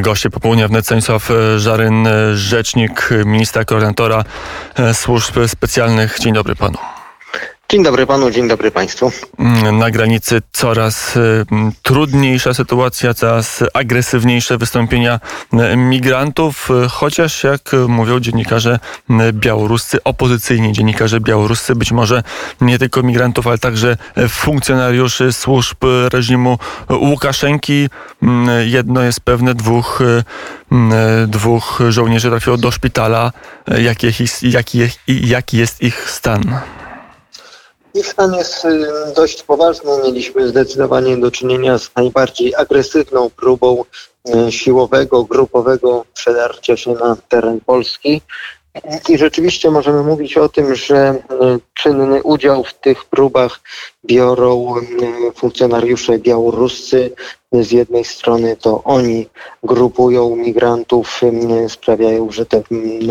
Goście popołudnia wnet Stanisław Żaryn, rzecznik ministra koordynatora służb specjalnych. Dzień dobry panu. Dzień dobry panu, dzień dobry państwu. Mm, na granicy coraz y, trudniejsza sytuacja, coraz agresywniejsze wystąpienia y, migrantów, y, chociaż jak mówią dziennikarze białoruscy, opozycyjni dziennikarze białoruscy, być może nie tylko migrantów, ale także funkcjonariuszy służb reżimu Łukaszenki. Mm, jedno jest pewne, dwóch, dwóch żołnierzy trafiło do szpitala. Jaki jest, jaki, jaki jest ich stan? Ich stan jest y, dość poważny. Mieliśmy zdecydowanie do czynienia z najbardziej agresywną próbą y, siłowego, grupowego przedarcia się na teren Polski. I rzeczywiście możemy mówić o tym, że y, czynny udział w tych próbach biorą funkcjonariusze białoruscy. Z jednej strony to oni grupują migrantów, sprawiają, że te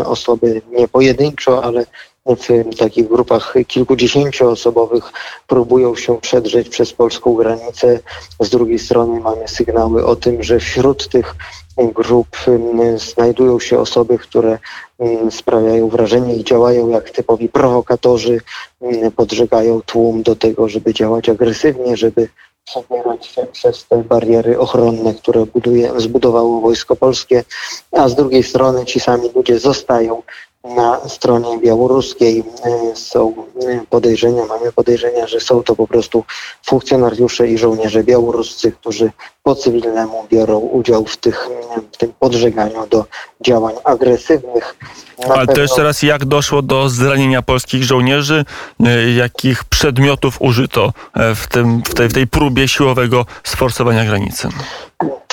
osoby nie pojedynczo, ale w takich grupach kilkudziesięcioosobowych próbują się przedrzeć przez polską granicę. Z drugiej strony mamy sygnały o tym, że wśród tych grup mm, znajdują się osoby, które mm, sprawiają wrażenie i działają jak typowi prowokatorzy, mm, podżegają tłum do tego, żeby działać agresywnie, żeby przebierać się przez te bariery ochronne, które buduje, zbudowało Wojsko Polskie, a z drugiej strony ci sami ludzie zostają na stronie białoruskiej e, są e, podejrzenia, mamy podejrzenia, że są to po prostu funkcjonariusze i żołnierze białoruscy, którzy po cywilnemu biorą udział w, tych, w tym podżeganiu do działań agresywnych. Na Ale pewno... to jeszcze raz, jak doszło do zranienia polskich żołnierzy? E, jakich przedmiotów użyto w, tym, w, tej, w tej próbie siłowego sforsowania granicy?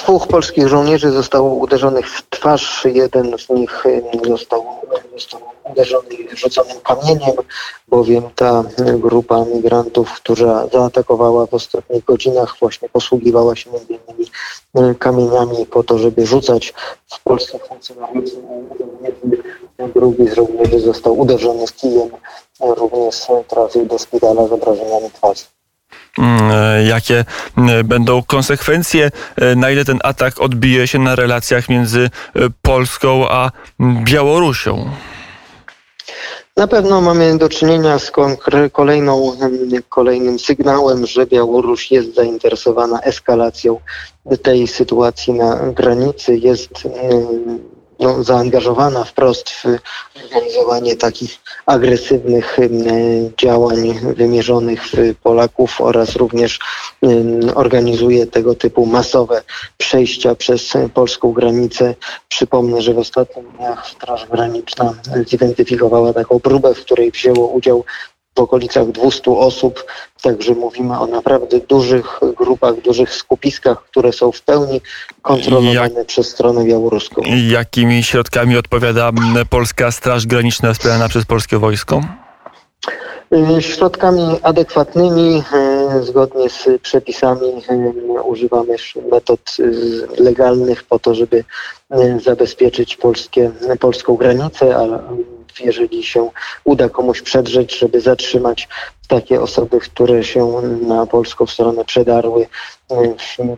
Dwóch polskich żołnierzy zostało uderzonych w twarz. Jeden z nich został, został uderzony rzuconym kamieniem, bowiem ta grupa migrantów, która zaatakowała w ostatnich godzinach, właśnie posługiwała się innymi kamieniami po to, żeby rzucać w polskich funkcjonariuszy. Drugi z żołnierzy został uderzony kijem, również trafił do szpitala z obrażeniami twarzy. Mm, e, jakie e, będą konsekwencje, e, na ile ten atak odbije się na relacjach między Polską a Białorusią. Na pewno mamy do czynienia z kolejną, kolejnym sygnałem, że Białoruś jest zainteresowana eskalacją tej sytuacji na granicy, jest no, zaangażowana wprost w organizowanie takich agresywnych działań wymierzonych w Polaków oraz również organizuje tego typu masowe przejścia przez polską granicę. Przypomnę, że w ostatnich dniach Straż Graniczna zidentyfikowała taką próbę, w której wzięło udział w okolicach 200 osób, także mówimy o naprawdę dużych grupach, dużych skupiskach, które są w pełni kontrolowane Jak, przez stronę białoruską. Jakimi środkami odpowiada Polska Straż Graniczna wspierana przez polskie wojsko? Y, środkami adekwatnymi, y, zgodnie z przepisami, y, używamy metod legalnych po to, żeby zabezpieczyć polskie, polską granicę, ale jeżeli się uda komuś przedrzeć, żeby zatrzymać takie osoby, które się na polską stronę przedarły.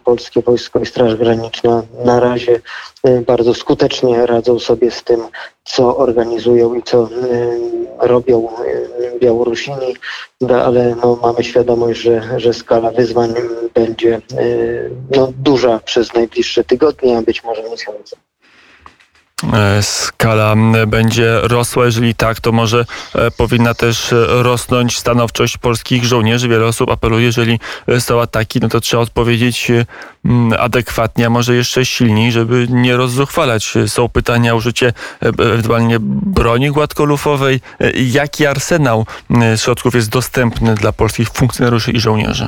Polskie Wojsko i Straż Graniczna na razie e, bardzo skutecznie radzą sobie z tym, co organizują i co e, robią e, Białorusini, no, ale no, mamy świadomość, że, że skala wyzwań będzie no, duża przez najbliższe tygodnie, a być może miesiące. E, skala będzie rosła. Jeżeli tak, to może e, powinna też rosnąć stanowczość polskich żołnierzy. Wiele osób apeluje, jeżeli są ataki, no to trzeba odpowiedzieć adekwatnie, a może jeszcze silniej, żeby nie rozzuchwalać. Są pytania o użycie e, ewentualnie broni gładkolufowej. Jaki arsenał środków jest dostępny dla polskich funkcjonariuszy i żołnierzy?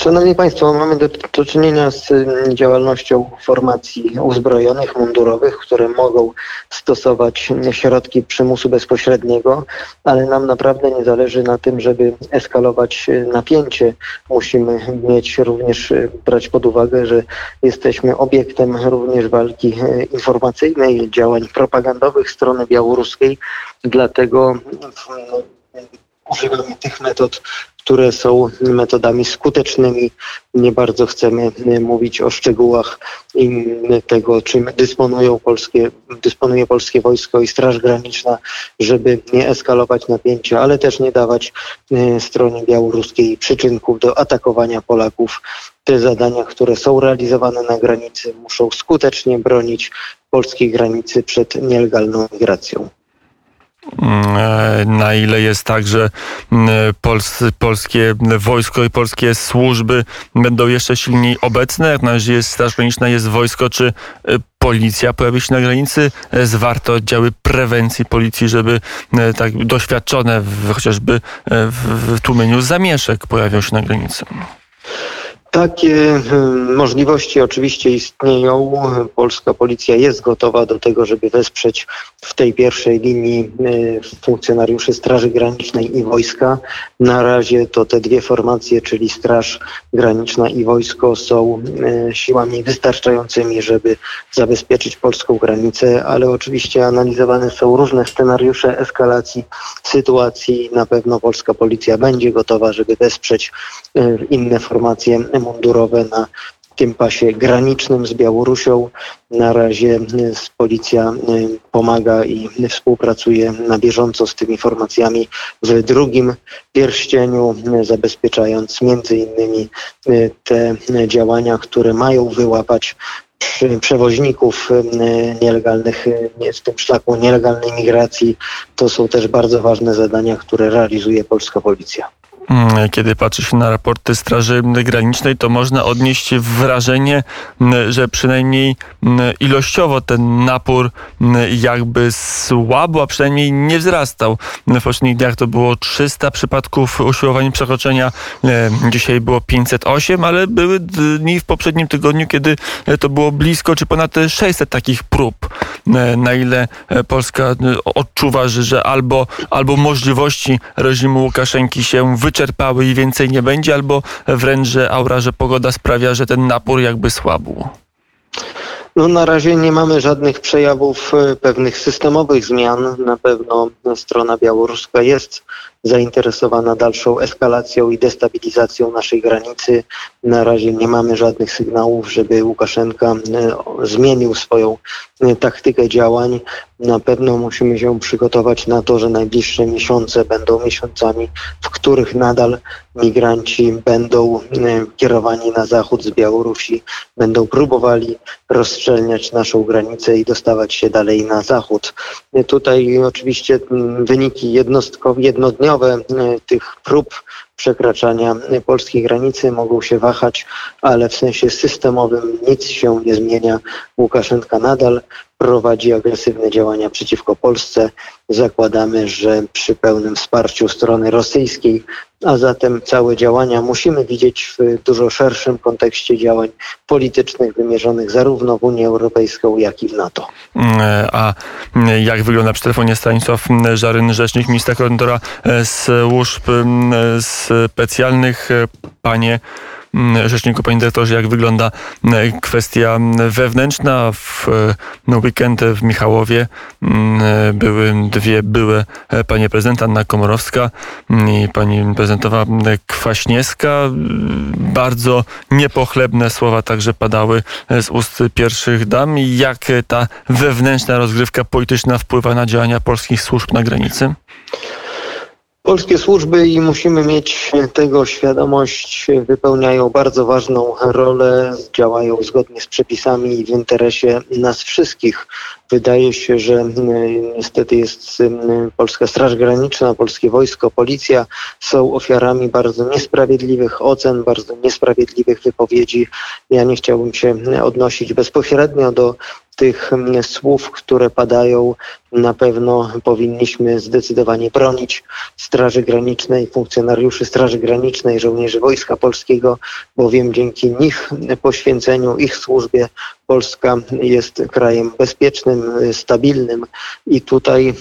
Szanowni Państwo, mamy do, do, czynienia z mm, działalnością formacji uzbrojonych, mundurowych, które mogą stosować środki przymusu bezpośredniego, ale nam naprawdę nie zależy na tym, żeby eskalować napięcie. Musimy mieć również, e, brać pod uwagę, że jesteśmy obiektem również walki informacyjnej, działań propagandowych strony białoruskiej, dlatego używamy tych metod, które są metodami skutecznymi. Nie bardzo chcemy mówić o szczegółach tego, czym dysponują polskie, dysponuje polskie wojsko i Straż Graniczna, żeby nie eskalować napięcia, ale też nie dawać stronie białoruskiej przyczynków do atakowania Polaków. Te zadania, które są realizowane na granicy, muszą skutecznie bronić polskiej granicy przed nielegalną migracją. Mm, e, na ile jest tak, że mm, Pols polskie wojsko i polskie służby będą jeszcze silniej obecne, jak na razie jest Straż Graniczna, jest wojsko, czy e, policja pojawi się na granicy, e, zwarto oddziały prewencji policji, żeby tak doświadczone w, chociażby w, w tłumieniu zamieszek pojawią się na granicy. Takie hmm, możliwości oczywiście istnieją. Polska policja jest gotowa do tego, żeby wesprzeć w tej pierwszej linii hmm, funkcjonariuszy Straży Granicznej i wojska. Na razie to te dwie formacje, czyli Straż Graniczna i wojsko są hmm, siłami wystarczającymi, żeby zabezpieczyć polską granicę, ale oczywiście analizowane są różne scenariusze eskalacji sytuacji. Na pewno polska policja będzie gotowa, żeby wesprzeć inne formacje mundurowe na tym pasie granicznym z Białorusią. Na razie policja pomaga i współpracuje na bieżąco z tymi formacjami w drugim pierścieniu, zabezpieczając między innymi te działania, które mają wyłapać przewoźników nielegalnych w tym szlaku nielegalnej migracji. To są też bardzo ważne zadania, które realizuje polska policja. Mm, kiedy patrzy się na raporty Straży Granicznej, to można odnieść wrażenie, mm, że przynajmniej mm, ilościowo ten napór jakby słabo, a przynajmniej nie wzrastał. W poprzednich dniach to było 300 przypadków usiłowań przekroczenia, dzisiaj było 508, ale były dni w poprzednim tygodniu, kiedy to było blisko czy ponad 600 takich prób. Na ile Polska odczuwa, że, albo, albo możliwości reżimu Łukaszenki się wyczerpały, wyczerpały i więcej nie będzie, albo wręcz, że aura, że pogoda sprawia, że ten napór jakby słabł? No na razie nie mamy żadnych przejawów e, pewnych systemowych zmian. Na pewno strona białoruska jest zainteresowana dalszą eskalacją i destabilizacją naszej granicy. Na razie nie mamy żadnych sygnałów, żeby Łukaszenka e, zmienił swoją e, taktykę działań. Na pewno musimy się przygotować na to, że najbliższe miesiące będą miesiącami, w których nadal migranci będą e, kierowani na zachód z Białorusi, będą próbowali rozszczelniać naszą granicę i dostawać się dalej na zachód. Tutaj oczywiście wyniki jednostkowe, jednodniowe E, tych prób przekraczania polskiej granicy mogą się wahać, ale w sensie systemowym nic się nie zmienia. Łukaszenka nadal prowadzi agresywne działania przeciwko Polsce. Zakładamy, że przy pełnym wsparciu strony rosyjskiej, a zatem całe działania musimy widzieć w dużo szerszym kontekście działań politycznych wymierzonych zarówno w Unię Europejską, jak i w NATO. A jak wygląda przy telefonie Stanisław Żaryn, rzecznik ministra koordynatora służb specjalnych? Panie Mm, rzeczniku, panie dyrektorze, jak wygląda mm, kwestia wewnętrzna. W no, weekend w Michałowie mm, były dwie były e, panie prezydent Anna Komorowska i pani prezydentowa Kwaśniewska. Bardzo niepochlebne słowa także padały z ust pierwszych dam. Jak ta wewnętrzna rozgrywka polityczna wpływa na działania polskich służb na granicy? Polskie służby i musimy mieć tego świadomość, wypełniają bardzo ważną rolę, działają zgodnie z przepisami i w interesie nas wszystkich. Wydaje się, że mm, niestety jest mm, Polska Straż Graniczna, Polskie Wojsko, Policja są ofiarami bardzo niesprawiedliwych ocen, bardzo niesprawiedliwych wypowiedzi. Ja nie chciałbym się odnosić bezpośrednio do tych mm, słów, które padają, na pewno powinniśmy zdecydowanie bronić Straży Granicznej, funkcjonariuszy Straży Granicznej, żołnierzy Wojska Polskiego, bowiem dzięki nich poświęceniu, ich służbie Polska jest krajem bezpiecznym, stabilnym i tutaj e,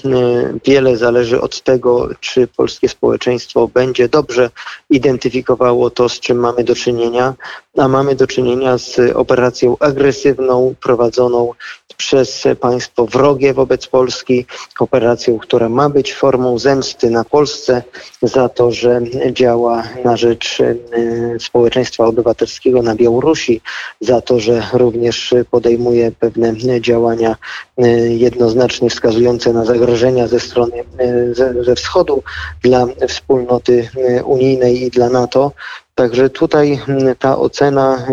wiele zależy od tego, czy polskie społeczeństwo będzie dobrze identyfikowało to, z czym mamy do czynienia, a mamy do czynienia z operacją agresywną prowadzoną przez państwo wrogie wobec Polski, operacją, która ma być formą zemsty na Polsce za to, że działa na rzecz e, społeczeństwa obywatelskiego na Białorusi, za to, że również podejmuje pewne działania e, jednoznacznie wskazujące na zagrożenia ze strony e, ze, wschodu dla wspólnoty unijnej i dla NATO. Także tutaj ta ocena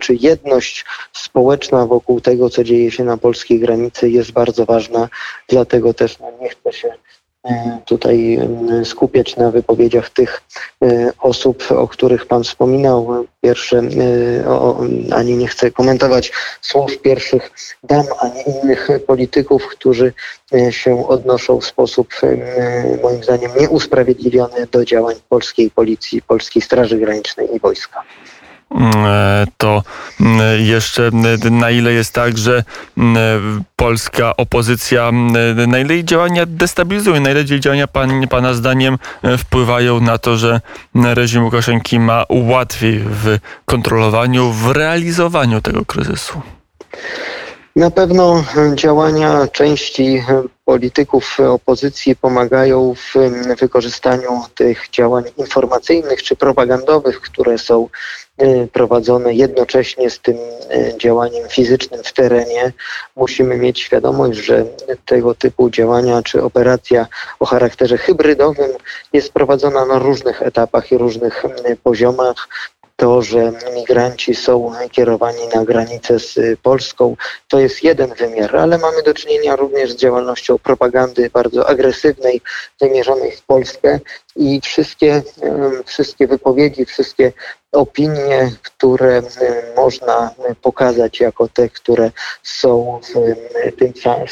czy jedność społeczna wokół tego, co dzieje się na polskiej granicy jest bardzo ważna. Dlatego też no, nie chcę się E, tutaj skupiać na wypowiedziach tych e, osób, o których Pan wspominał. Pierwsze, e, o, ani nie chcę komentować słów pierwszych dam, ani innych polityków, którzy się odnoszą w sposób moim zdaniem nieusprawiedliwiony do działań polskiej policji, polskiej Straży Granicznej i wojska. To mm, jeszcze mm, na ile jest tak, że mm, polska opozycja, na ile jej działania destabilizują, na ile jej działania pan, Pana zdaniem wpływają na to, że reżim Łukaszenki ma łatwiej w kontrolowaniu, w realizowaniu tego kryzysu? Na pewno działania części polityków opozycji pomagają w wykorzystaniu tych działań informacyjnych czy propagandowych, które są y, prowadzone jednocześnie z tym działaniem fizycznym w terenie. Musimy mieć świadomość, że tego typu działania czy operacja o charakterze hybrydowym jest prowadzona na różnych etapach i różnych poziomach to, że migranci są kierowani na granicę z Polską, to jest jeden wymiar, ale mamy do czynienia również z działalnością propagandy bardzo agresywnej, wymierzonej w Polskę i wszystkie, wszystkie wypowiedzi, wszystkie opinie, które można pokazać jako te, które są,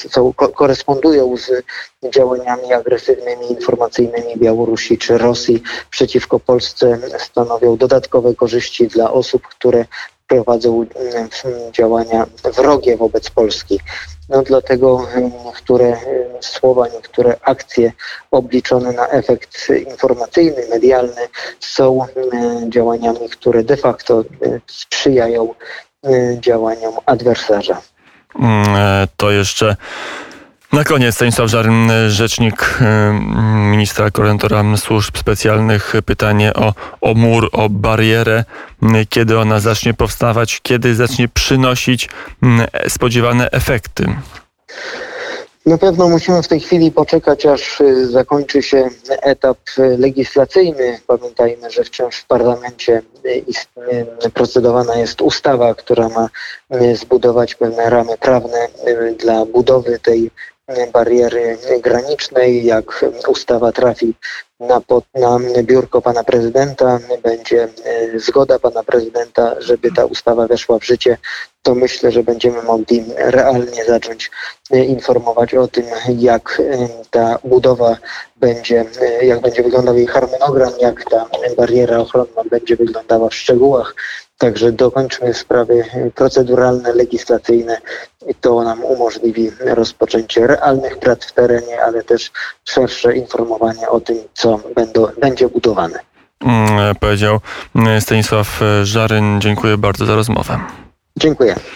są korespondują z działaniami agresywnymi, informacyjnymi Białorusi czy Rosji przeciwko Polsce, stanowią dodatkowe korzyści dla osób, które prowadzą działania wrogie wobec Polski. No dlatego niektóre słowa, niektóre akcje obliczone na efekt informacyjny, medialny są działaniami, które de facto sprzyjają działaniom adwersarza. Mm, e, to jeszcze na koniec Stanisław Żaryn, rzecznik y, ministra koordynatora służb specjalnych. Pytanie o, o mur, o barierę, kiedy ona zacznie powstawać, kiedy zacznie przynosić spodziewane efekty. Na pewno musimy w tej chwili poczekać, aż y, zakończy się etap legislacyjny. Pamiętajmy, że wciąż w parlamencie y, procedowana jest ustawa, która ma zbudować pewne ramy prawne dla budowy tej bariery granicznej. Jak ustawa trafi na, pod, na biurko pana prezydenta, będzie e, zgoda pana prezydenta, żeby ta ustawa weszła w życie, to myślę, że będziemy mogli realnie zacząć e, informować o tym, jak e, ta budowa będzie, jak będzie wyglądał jej harmonogram, jak ta bariera ochronna będzie wyglądała w szczegółach. Także dokończmy sprawy proceduralne, legislacyjne i to nam umożliwi rozpoczęcie realnych prac w terenie, ale też szersze informowanie o tym, co będą, będzie budowane. Mm, powiedział Stanisław Żaryn. Dziękuję bardzo za rozmowę. Dziękuję.